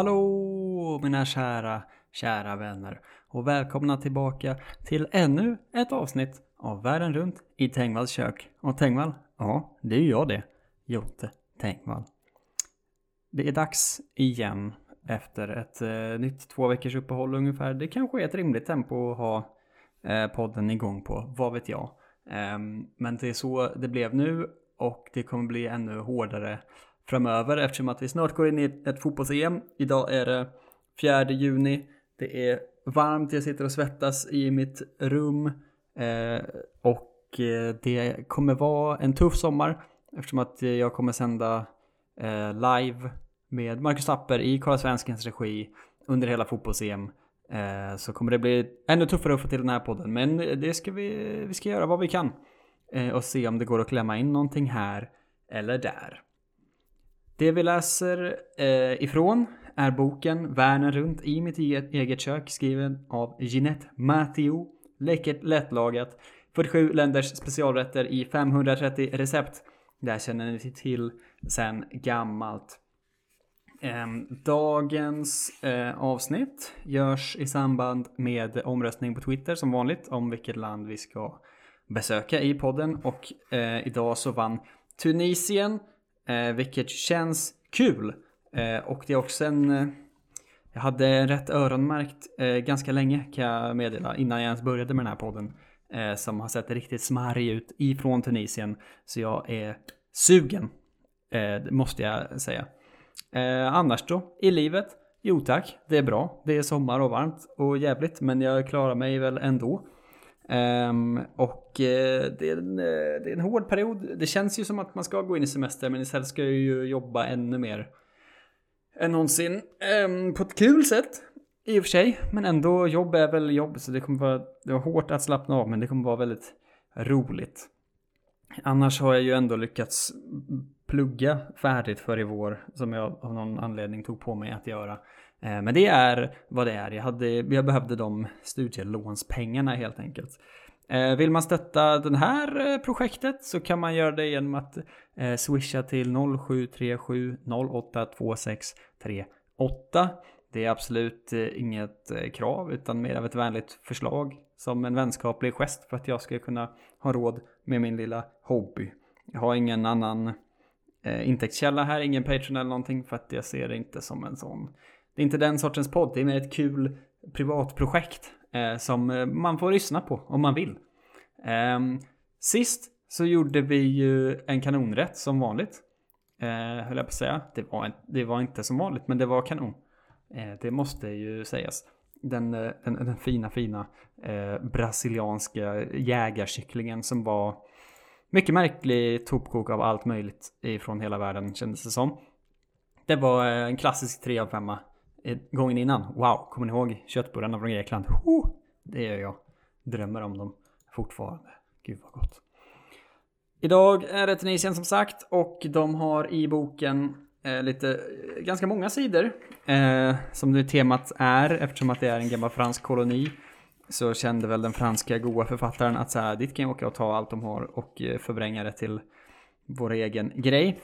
Hallå mina kära, kära vänner och välkomna tillbaka till ännu ett avsnitt av Världen runt i Tengvalls kök. Och Tengvall, ja, det är ju jag det. Jonte Tengvall. Det är dags igen efter ett eh, nytt två veckors uppehåll ungefär. Det kanske är ett rimligt tempo att ha eh, podden igång på, vad vet jag. Eh, men det är så det blev nu och det kommer bli ännu hårdare framöver eftersom att vi snart går in i ett, fotbolls-EM. Idag är det 4 juni. Det är varmt, jag sitter och svettas i mitt rum eh, och eh, det kommer vara en tuff sommar eftersom att jag kommer sända eh, live med Marcus Tapper i Karlsvenskens Svenskens regi under hela fotbolls-EM. Eh, så kommer det bli ännu tuffare att få till den här podden. Men det ska vi, vi ska göra vad vi kan. Eh, och se om det går att klämma in någonting här eller där. Det vi läser eh, ifrån är boken Världen runt i mitt e-, eget, kök skriven av Jeanette Matteo. Läckert lättlagat. 47 länders specialrätter i 530 recept. Det här känner ni till sen gammalt. Ehm, dagens eh, avsnitt görs i samband med omröstning på Twitter som vanligt om vilket land vi ska besöka i podden och eh, idag så vann Tunisien eh, vilket känns kul eh, och det är också en eh, jag hade rätt öronmärkt eh, ganska länge kan jag meddela innan jag ens började med den här podden som har sett riktigt smarrig ut ifrån Tunisien så jag är sugen måste jag säga. Eh, annars då? I livet? Jo tack, det är bra. Det är sommar och varmt och jävligt men jag klarar mig väl ändå. Um, och uh, det, är en, uh, det är en hård period. Det känns ju som att man ska gå in i semester men istället ska jag ju jobba ännu mer än någonsin. Um, på ett kul sätt. I och för sig. Men ändå, jobb är väl jobb så det kommer vara, det var hårt att slappna av men det kommer vara väldigt roligt. Annars har jag ju ändå lyckats plugga färdigt för i vår som jag av någon anledning tog på mig att göra. Eh, men det är vad det är. Jag, hade, jag behövde de studielånspengarna helt enkelt. Eh, vill man stötta det här eh, projektet så kan man göra det genom att swisha till 0737 082638. Det är absolut inget krav utan mer av ett vänligt förslag som en vänskaplig gest för att jag ska kunna ha råd med min lilla hobby. Jag har ingen annan intäktskälla här, ingen Patreon eller någonting för att jag ser det inte som en sån. Det är inte den sortens podd, det är mer ett kul privatprojekt eh, som eh, man får lyssna på om man vill. Eh, sist så gjorde vi ju en kanonrätt som vanligt. Eh, höll jag på att säga. Det var, det var inte som vanligt men det var kanon. Eh, det måste ju sägas. Den, eh, den, den fina fina eh, brasilianska jägarkycklingen som var mycket märklig topkok av allt möjligt ifrån hela världen kändes det som. Det var eh, en klassisk 3 av 5 Eh, gången innan. Wow, kommer ni ihåg köttbullarna från Grekland? Oh, det gör jag. Drömmer om dem fortfarande. Gud vad gott. Idag är det Tunisien som sagt och de har i boken eh, lite, eh, ganska många sidor eh, som det temat är eftersom att det är en gammal fransk koloni så kände väl den franska goa författaren att så här, dit kan jag åka och ta allt de har och eh, förvränga det till vår egen grej.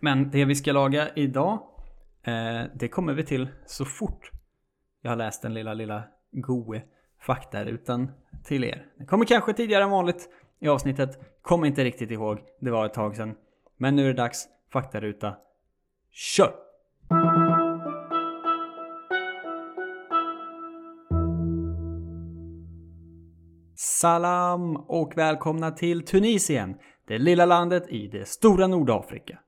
Men det vi ska laga idag, eh, det kommer vi till så fort jag har läst den lilla, lilla goe faktarutan till er. Det kommer kanske tidigare än vanligt i avsnittet, kommer inte riktigt ihåg, det var ett tag sedan. Men nu är det dags, faktaruta, kör! Salam och välkomna till Tunisien, det lilla landet i det stora Nordafrika.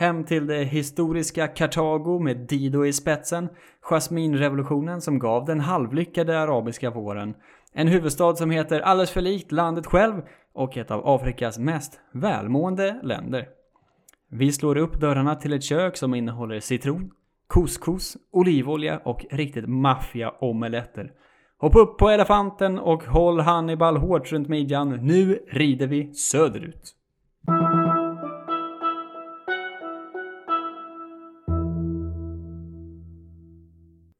Hem till det historiska Kartago med Dido i spetsen, Jasminrevolutionen som gav den halvlyckade arabiska våren, en huvudstad som heter alldeles för likt landet själv och ett av Afrikas mest välmående länder. Vi slår upp dörrarna till ett kök som innehåller citron, couscous, olivolja och riktigt maffiga omeletter Hoppa upp på elefanten och håll Hannibal hårt runt midjan. Nu rider vi söderut.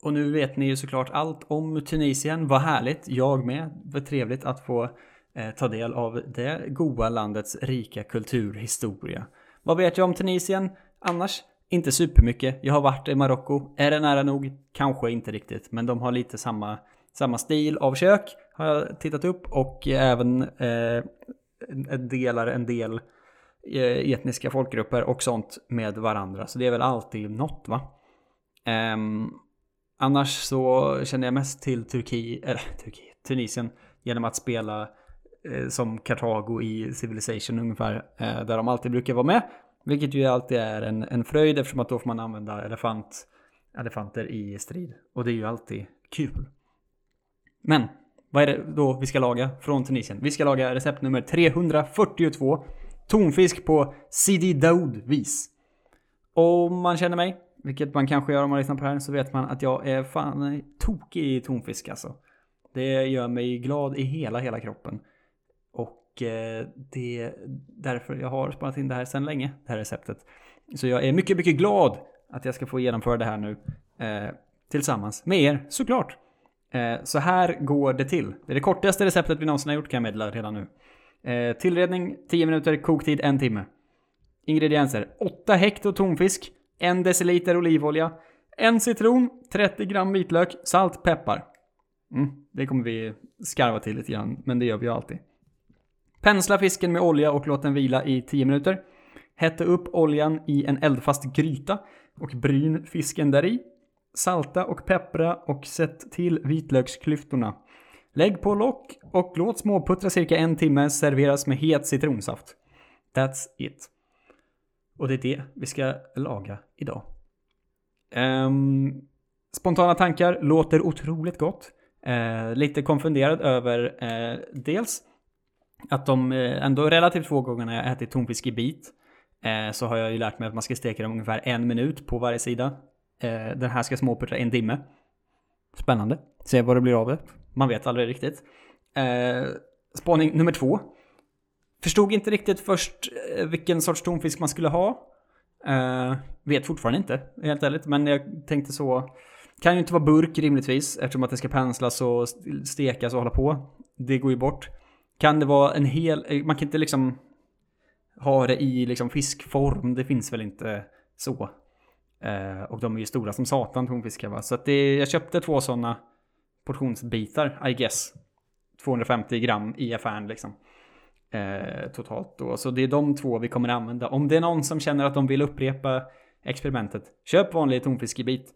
Och nu vet ni ju såklart allt om Tunisien. Vad härligt, jag med. Vad trevligt att få eh, ta del av det goa landets rika kulturhistoria. Vad vet jag om Tunisien annars? Inte supermycket. Jag har varit i Marocko. Är det nära nog? Kanske inte riktigt. Men de har lite samma, samma stil av kök. Har jag tittat upp. Och eh, även eh, delar en del eh, etniska folkgrupper och sånt med varandra. Så det är väl alltid något va? Um, annars så känner jag mest till Turkiet, eller Turki, Tunisien genom att spela eh, som Kartago i Civilization ungefär. Eh, där de alltid brukar vara med. Vilket ju alltid är en, en fröjd eftersom att då får man använda elefant, elefanter i strid. Och det är ju alltid kul. Men vad är det då vi ska laga från Tunisien? Vi ska laga recept nummer 342. Tonfisk på Sidi Daoud-vis. Om man känner mig, vilket man kanske gör om man lyssnar på det här, så vet man att jag är fan tokig i tonfisk alltså. Det gör mig glad i hela, hela kroppen. Och eh, det är därför jag har spanat in det här sedan länge, det här receptet. Så jag är mycket, mycket glad att jag ska få genomföra det här nu. Eh, tillsammans med er, såklart. Eh, så här går det till. Det är det kortaste receptet vi någonsin har gjort kan jag meddela redan nu. Eh, tillredning 10 minuter, koktid 1 timme. Ingredienser 8 hekto tonfisk, 1 deciliter olivolja, 1 citron, 30 gram vitlök, salt, peppar. Mm, det kommer vi skarva till lite grann, men det gör vi ju alltid. Pensla fisken med olja och låt den vila i 10 minuter. Hetta upp oljan i en eldfast gryta och bryn fisken där i. Salta och peppra och sätt till vitlöksklyftorna. Lägg på lock och låt småputtra cirka en timme serveras med het citronsaft. That's it. Och det är det vi ska laga idag. Um, spontana tankar låter otroligt gott. Uh, lite konfunderad över uh, dels att de uh, ändå relativt få gånger jag ätit tonfisk i bit så har jag ju lärt mig att man ska steka dem ungefär en minut på varje sida. den här ska småputtra en timme. Spännande. Se vad det blir av det. Man vet aldrig riktigt. spaning nummer två. Förstod inte riktigt först eh, vilken sorts tonfisk man skulle ha. Uh, vet fortfarande inte, helt ärligt. Men jag tänkte så. Kan ju inte vara burk rimligtvis eftersom att det ska penslas och stekas och hålla på. Det går ju bort. Kan det vara en hel, eh, man kan inte liksom ha det i liksom fiskform. Det finns väl inte så. Uh, och de är ju stora som satan tonfiskar va. Så att det, jag köpte två sådana portionsbitar, I guess. 250 gram i affären liksom. Eh, totalt då. Så det är de två vi kommer använda. Om det är någon som känner att de vill upprepa experimentet, köp vanlig tonfiskebit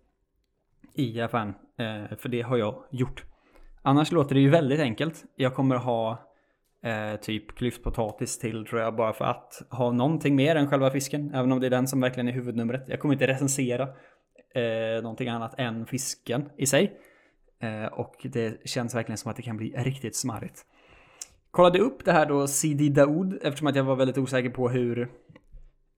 i affären. Eh, för det har jag gjort. Annars låter det ju väldigt enkelt. Jag kommer ha eh, typ klyftpotatis till tror jag bara för att ha någonting mer än själva fisken. Även om det är den som verkligen är huvudnumret. Jag kommer inte recensera eh, någonting annat än fisken i sig. Eh, och det känns verkligen som att det kan bli riktigt smarrigt. Kollade upp det här då, Sidi Daoud, eftersom att jag var väldigt osäker på hur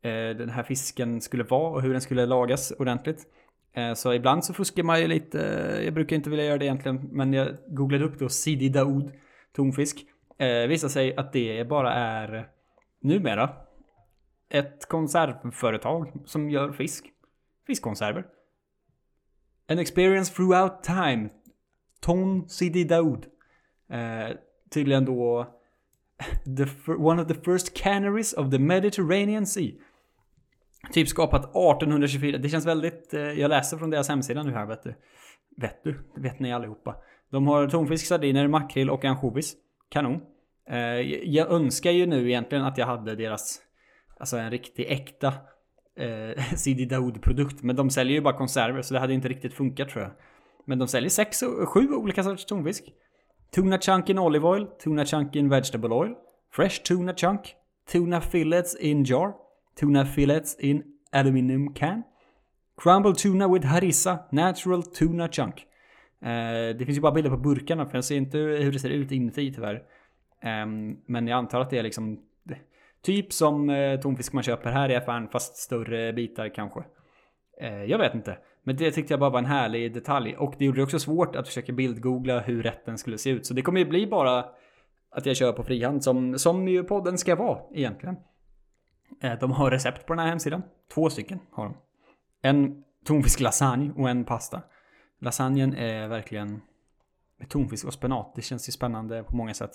eh, den här fisken skulle vara och hur den skulle lagas ordentligt. Eh, så ibland så fuskar man ju lite, eh, jag brukar inte vilja göra det egentligen, men jag googlade upp då Sidi Daoud tonfisk. Eh, visar sig att det bara är numera ett konservföretag som gör fisk. Fiskkonserver. An experience throughout time. Ton Sidi Daoud. Eh, Tydligen då the, one of the first canaries of the Mediterranean Sea. Typ skapat 1824. Det känns väldigt... Eh, jag läser från deras hemsida nu här vet du. Vet du? Det vet ni allihopa. De har tonfisk, sardiner, makrill och ansjovis. Kanon. Eh, jag önskar ju nu egentligen att jag hade deras... Alltså en riktig äkta eh, Sidi Daoud-produkt. Men de säljer ju bara konserver så det hade inte riktigt funkat tror jag. Men de säljer sex, sju olika sorters tonfisk. Tuna chunk in olive oil, tuna chunk in vegetable oil, fresh tuna chunk, tuna fillets in jar, tuna fillets in aluminium can, crumble tuna with harissa, natural tuna chunk. Uh, det finns ju bara bilder på burkarna för jag ser inte hur det ser ut inuti tyvärr. Um, men jag antar att det är liksom typ som uh, tonfisk man köper här i affären fast större bitar kanske. Uh, jag vet inte. Men det tyckte jag bara var en härlig detalj. Och det gjorde det också svårt att försöka bildgoogla hur rätten skulle se ut. Så det kommer ju bli bara att jag kör på frihand som, som ju podden ska vara egentligen. Eh, de har recept på den här hemsidan. Två stycken har de. En tonfisk lasagne och en pasta. Lasagnen är verkligen med tonfisk och spenat. Det känns ju spännande på många sätt.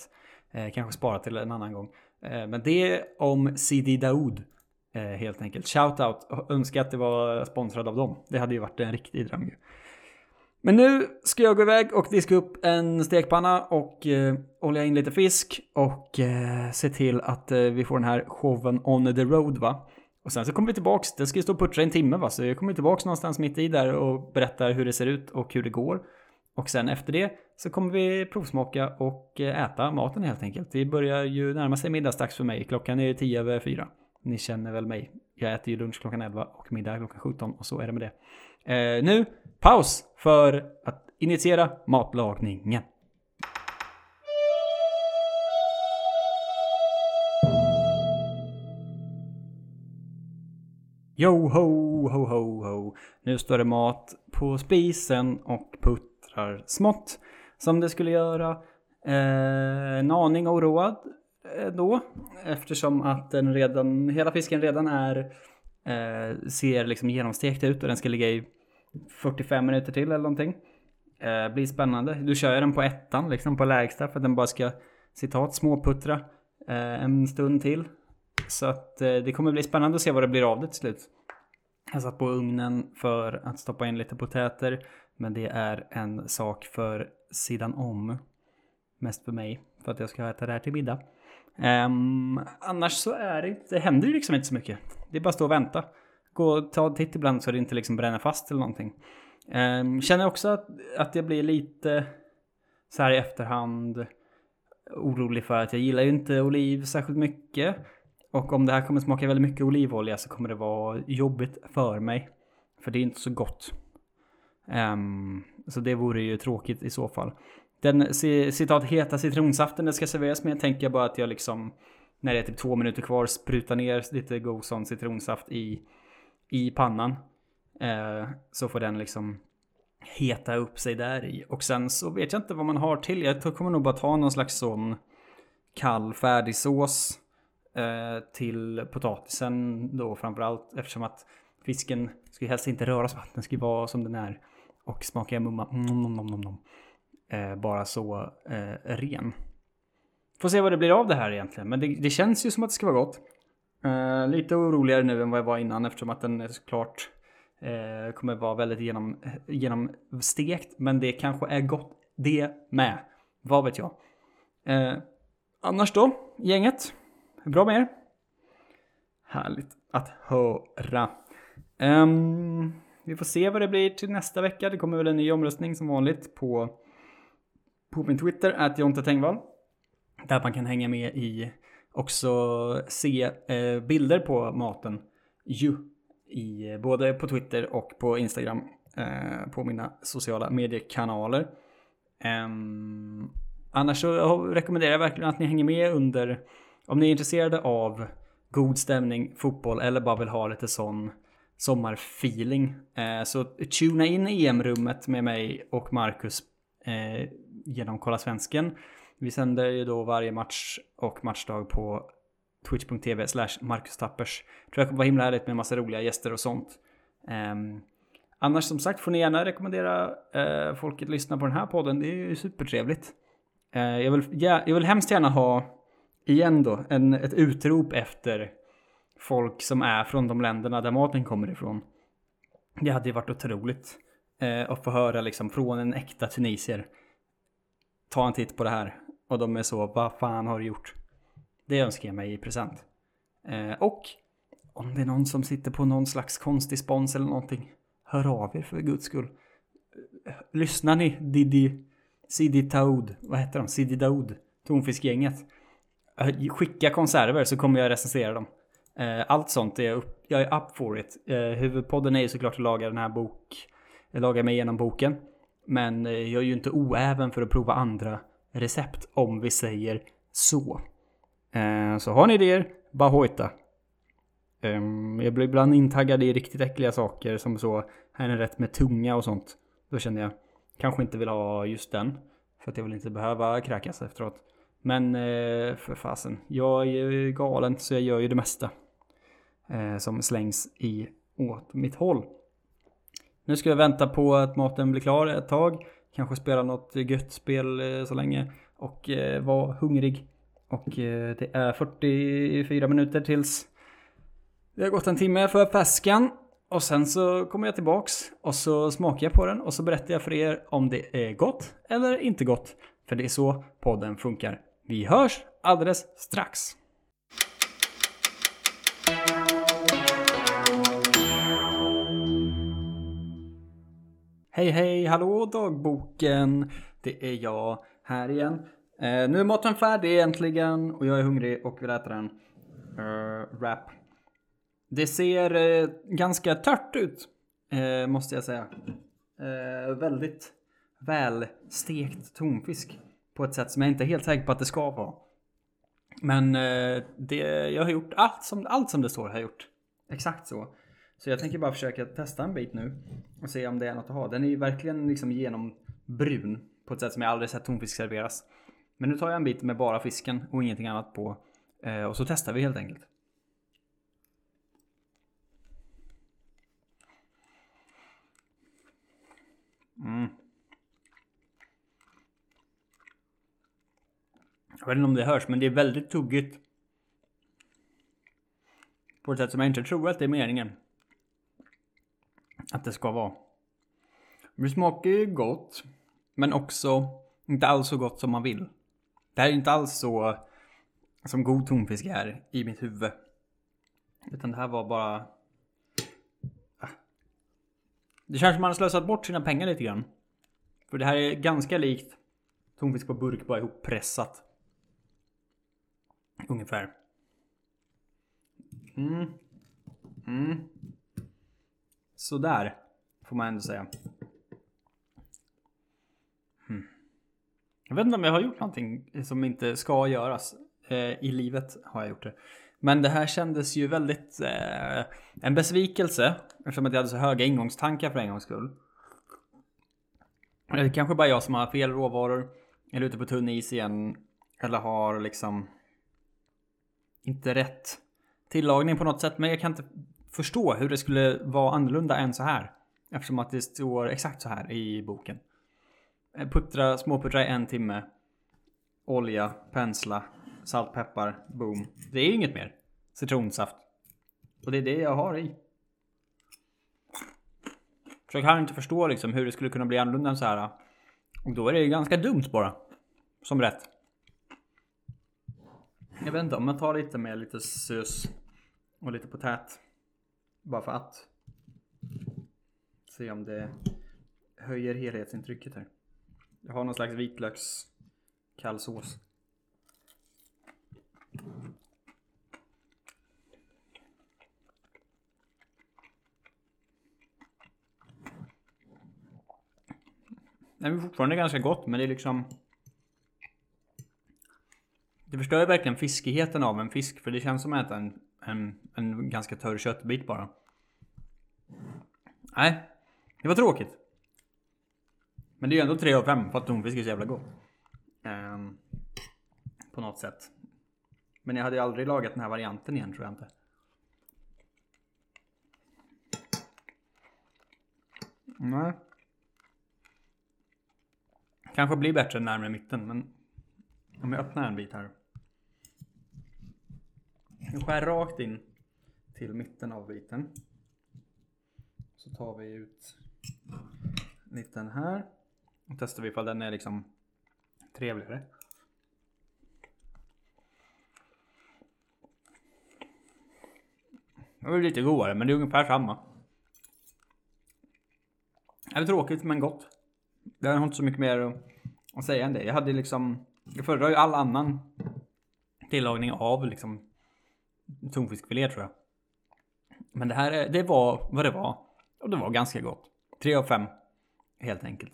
Eh, kanske spara till en annan gång. Eh, men det är om Sidi Daoud. Eh, helt enkelt. Shoutout. Önskar att det var sponsrad av dem. Det hade ju varit en riktig dröm ju. Men nu ska jag gå iväg och diska upp en stekpanna och eh, olja in lite fisk och eh, se till att eh, vi får den här showen on the road va. Och sen så kommer vi tillbaks, det ska ju stå och puttra en timme va, så jag kommer tillbaks någonstans mitt i där och berättar hur det ser ut och hur det går. Och sen efter det så kommer vi provsmaka och eh, äta maten helt enkelt. Det börjar ju närma sig middagsdags för mig, klockan är tio över fyra. Ni känner väl mig. Jag äter ju lunch klockan 11 och middag klockan 17 och så är det med det. Eh, nu, paus för att initiera matlagningen. Yo ho ho ho ho. Nu står det mat på spisen och puttrar smått. Som det skulle göra. Eh, en aning oroad Eh, då. Eftersom att den redan, hela fisken redan är eh, ser liksom genomstekt ut och den ska ligga i 45 minuter till eller någonting. Eh, blir spännande. Du kör ju den på ettan liksom på lägsta för att den bara ska citat småputtra eh, en stund till. Så att eh, det kommer bli spännande att se vad det blir av det till slut. Jag satt på ugnen för att stoppa in lite potäter. Men det är en sak för sidan om. Mest för mig. För att jag ska äta det här till middag. Um, annars så är det, det händer ju liksom inte så mycket. Det är bara att stå och vänta. Gå och ta en titt ibland så det inte liksom bränner fast eller någonting. Um, känner också att, att jag blir lite så här i efterhand orolig för att jag gillar ju inte oliv särskilt mycket. Och om det här kommer smaka väldigt mycket olivolja så kommer det vara jobbigt för mig. För det är inte så gott. Um, så det vore ju tråkigt i så fall. Den citat heta citronsaften det ska serveras med tänker jag bara att jag liksom när det är typ två minuter kvar sprutar ner lite god sån citronsaft i, i pannan. Eh, så får den liksom heta upp sig där i. Och sen så vet jag inte vad man har till. Jag kommer nog bara ta någon slags sån kall färdigsås eh, till potatisen då framförallt eftersom att fisken ska ju helst inte röras vatten, den ska vara som den är och smaka mumma mm, nom, nom, nom, nom. Eh, bara så eh, ren. Får se vad det blir av det här egentligen, men det, det känns ju som att det ska vara gott. Eh, lite oroligare nu än vad jag var innan eftersom att den är såklart eh, kommer vara väldigt genom, genomstekt, men det kanske är gott det med. Vad vet jag. Eh, annars då, gänget? Bra med er? Härligt att höra. Um, vi får se vad det blir till nästa vecka. Det kommer väl en ny omröstning som vanligt på, på min Twitter, att Jonte Tengvall. Där man kan hänga med i också se eh, bilder på maten ju i eh, både på Twitter och på Instagram eh, på mina sociala mediekanaler. Eh, annars så rekommenderar jag verkligen att ni hänger med under om ni är intresserade av god stämning, fotboll eller bara vill ha lite sån sommarfeeling eh, så tuna in EM-rummet med mig och Marcus eh, genom Kolla Svensken. Vi sänder ju då varje match och matchdag på twitch.tv slash Marcus Tappers. Tror jag kommer vara himla härligt med en massa roliga gäster och sånt. Um, annars som sagt får ni gärna rekommendera uh, folk att lyssna på den här podden. Det är ju supertrevligt. Uh, jag, vill, ja, jag vill hemskt gärna ha igen då, en, ett utrop efter folk som är från de länderna där maten kommer ifrån. Det hade ju varit otroligt eh, att få höra liksom från en äkta tunisier. Ta en titt på det här. Och de är så, vad fan har du gjort? Det önskar jag mig i present. Eh, och om det är någon som sitter på någon slags konstig spons eller någonting. Hör av er för guds skull. Lyssnar ni Didi, Sidi Taoud, vad heter de? Sidi Daoud, Tonfiskgänget. Eh, skicka konserver så kommer jag recensera dem. Eh, allt sånt är jag, upp, jag är up for it. Eh, huvudpodden är ju såklart att laga den här bok, laga mig igenom boken. Men eh, jag är ju inte oäven för att prova andra recept om vi säger så. Eh, så har ni idéer, bara hojta. Ehm, jag blir ibland intaggad i riktigt äckliga saker som så, här är en rätt med tunga och sånt. Då känner jag, kanske inte vill ha just den. För att jag vill inte behöva kräkas efteråt. Men eh, för fasen, jag är ju galen så jag gör ju det mesta. Som slängs i åt mitt håll. Nu ska jag vänta på att maten blir klar ett tag. Kanske spela något gött spel eh, så länge. Och eh, vara hungrig. Och eh, det är 44 minuter tills det har gått en timme för färskan Och sen så kommer jag tillbaks och så smakar jag på den och så berättar jag för er om det är gott eller inte gott. För det är så podden funkar. Vi hörs alldeles strax. Hej hej, hallå dagboken! Det är jag här igen. Eh, nu är maten färdig äntligen och jag är hungrig och vill äta den. Uh, wrap. Det ser eh, ganska tört ut, eh, måste jag säga. Eh, väldigt välstekt tonfisk. På ett sätt som jag inte är helt säker på att det ska vara. Men eh, det, jag har gjort allt som, allt som det står har jag gjort. Exakt så. Så jag tänker bara försöka testa en bit nu och se om det är något att ha. Den är ju verkligen liksom genombrun på ett sätt som jag aldrig sett tonfisk serveras. Men nu tar jag en bit med bara fisken och ingenting annat på. Eh, och så testar vi helt enkelt. Mm. Jag vet inte om det hörs, men det är väldigt tuggigt. På ett sätt som jag inte tror att det är meningen. Att det ska vara. Det smakar ju gott. Men också inte alls så gott som man vill. Det här är inte alls så som god tonfisk är i mitt huvud. Utan det här var bara... Ah. Det känns som man har slösat bort sina pengar lite grann. För det här är ganska likt tonfisk på burk bara ihoppressat. Ungefär. Mm. Mm. Sådär. Får man ändå säga. Hmm. Jag vet inte om jag har gjort någonting som inte ska göras. Eh, I livet har jag gjort det. Men det här kändes ju väldigt eh, en besvikelse. Eftersom att jag hade så höga ingångstankar för en gångs skull. Det är kanske bara jag som har fel råvaror. Eller ute på tunn is igen. Eller har liksom inte rätt tillagning på något sätt. Men jag kan inte förstå hur det skulle vara annorlunda än så här. Eftersom att det står exakt så här i boken. Eh, puttra, småputtra i en timme. Olja, pensla, salt, peppar, boom. Det är inget mer. Citronsaft. Och det är det jag har i. Så jag kan inte förstå liksom hur det skulle kunna bli annorlunda än så här. Och då är det ganska dumt bara. Som rätt. Jag vet inte om jag tar lite med lite sös och lite potät. Bara för att. Se om det höjer helhetsintrycket här. Jag har någon slags vitlöks kallsås. Det är fortfarande ganska gott men det är liksom Det förstör verkligen fiskigheten av en fisk för det känns som att äta en, en, en ganska törr köttbit bara. Nej, det var tråkigt. Men det är ju ändå 3 av 5 för att tonfisk är så jävla gott. Um, på något sätt. Men jag hade ju aldrig lagat den här varianten igen tror jag inte. Nej. Kanske blir bättre närmare mitten men om jag öppnar en bit här. Jag skär rakt in till mitten av biten. Så tar vi ut liten här. Och testar vi ifall den är liksom trevligare. Det är lite godare men det är ungefär samma. Det är tråkigt men gott. Jag har inte så mycket mer att säga än det. Jag hade liksom, jag föredrar ju all annan tillagning av liksom tonfiskfilé tror jag. Men det här, det var vad det var. Och det var ganska gott. 3 av 5. Helt enkelt.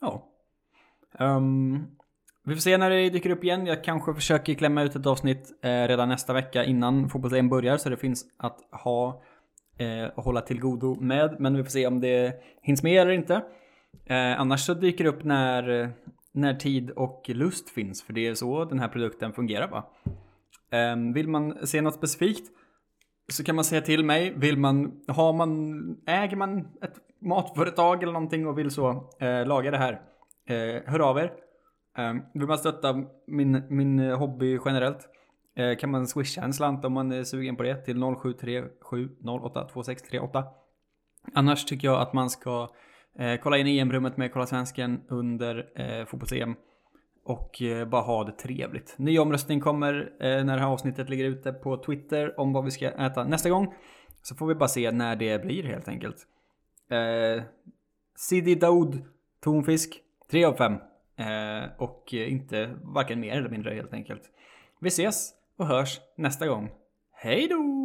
Ja. Um, vi får se när det dyker upp igen. Jag kanske försöker klämma ut ett avsnitt eh, redan nästa vecka innan fotbolls börjar. Så det finns att ha eh, och hålla till godo med. Men vi får se om det hinns med eller inte. Eh, annars så dyker det upp när, när tid och lust finns. För det är så den här produkten fungerar va. Ehm, vill man se något specifikt så kan man säga till mig. Vill man, har man, äger man ett matföretag eller någonting och vill så eh, laga det här. Eh, hör av er. Eh, vill man stötta min, min hobby generellt eh, kan man swisha en slant om man är sugen på det till 0737 082638. Annars tycker jag att man ska eh, kolla in EM-rummet med Kolla Svensken under eh, fotbolls-EM. Och eh, bara ha det trevligt. Ny omröstning kommer eh, när det här avsnittet ligger ute på Twitter om vad vi ska äta nästa gång. Så får vi bara se när det blir helt enkelt. Eh, Sidi Daoud, tonfisk, 3 av 5. Eh, och eh, inte varken mer eller mindre helt enkelt. Vi ses och hörs nästa gång. Hej då!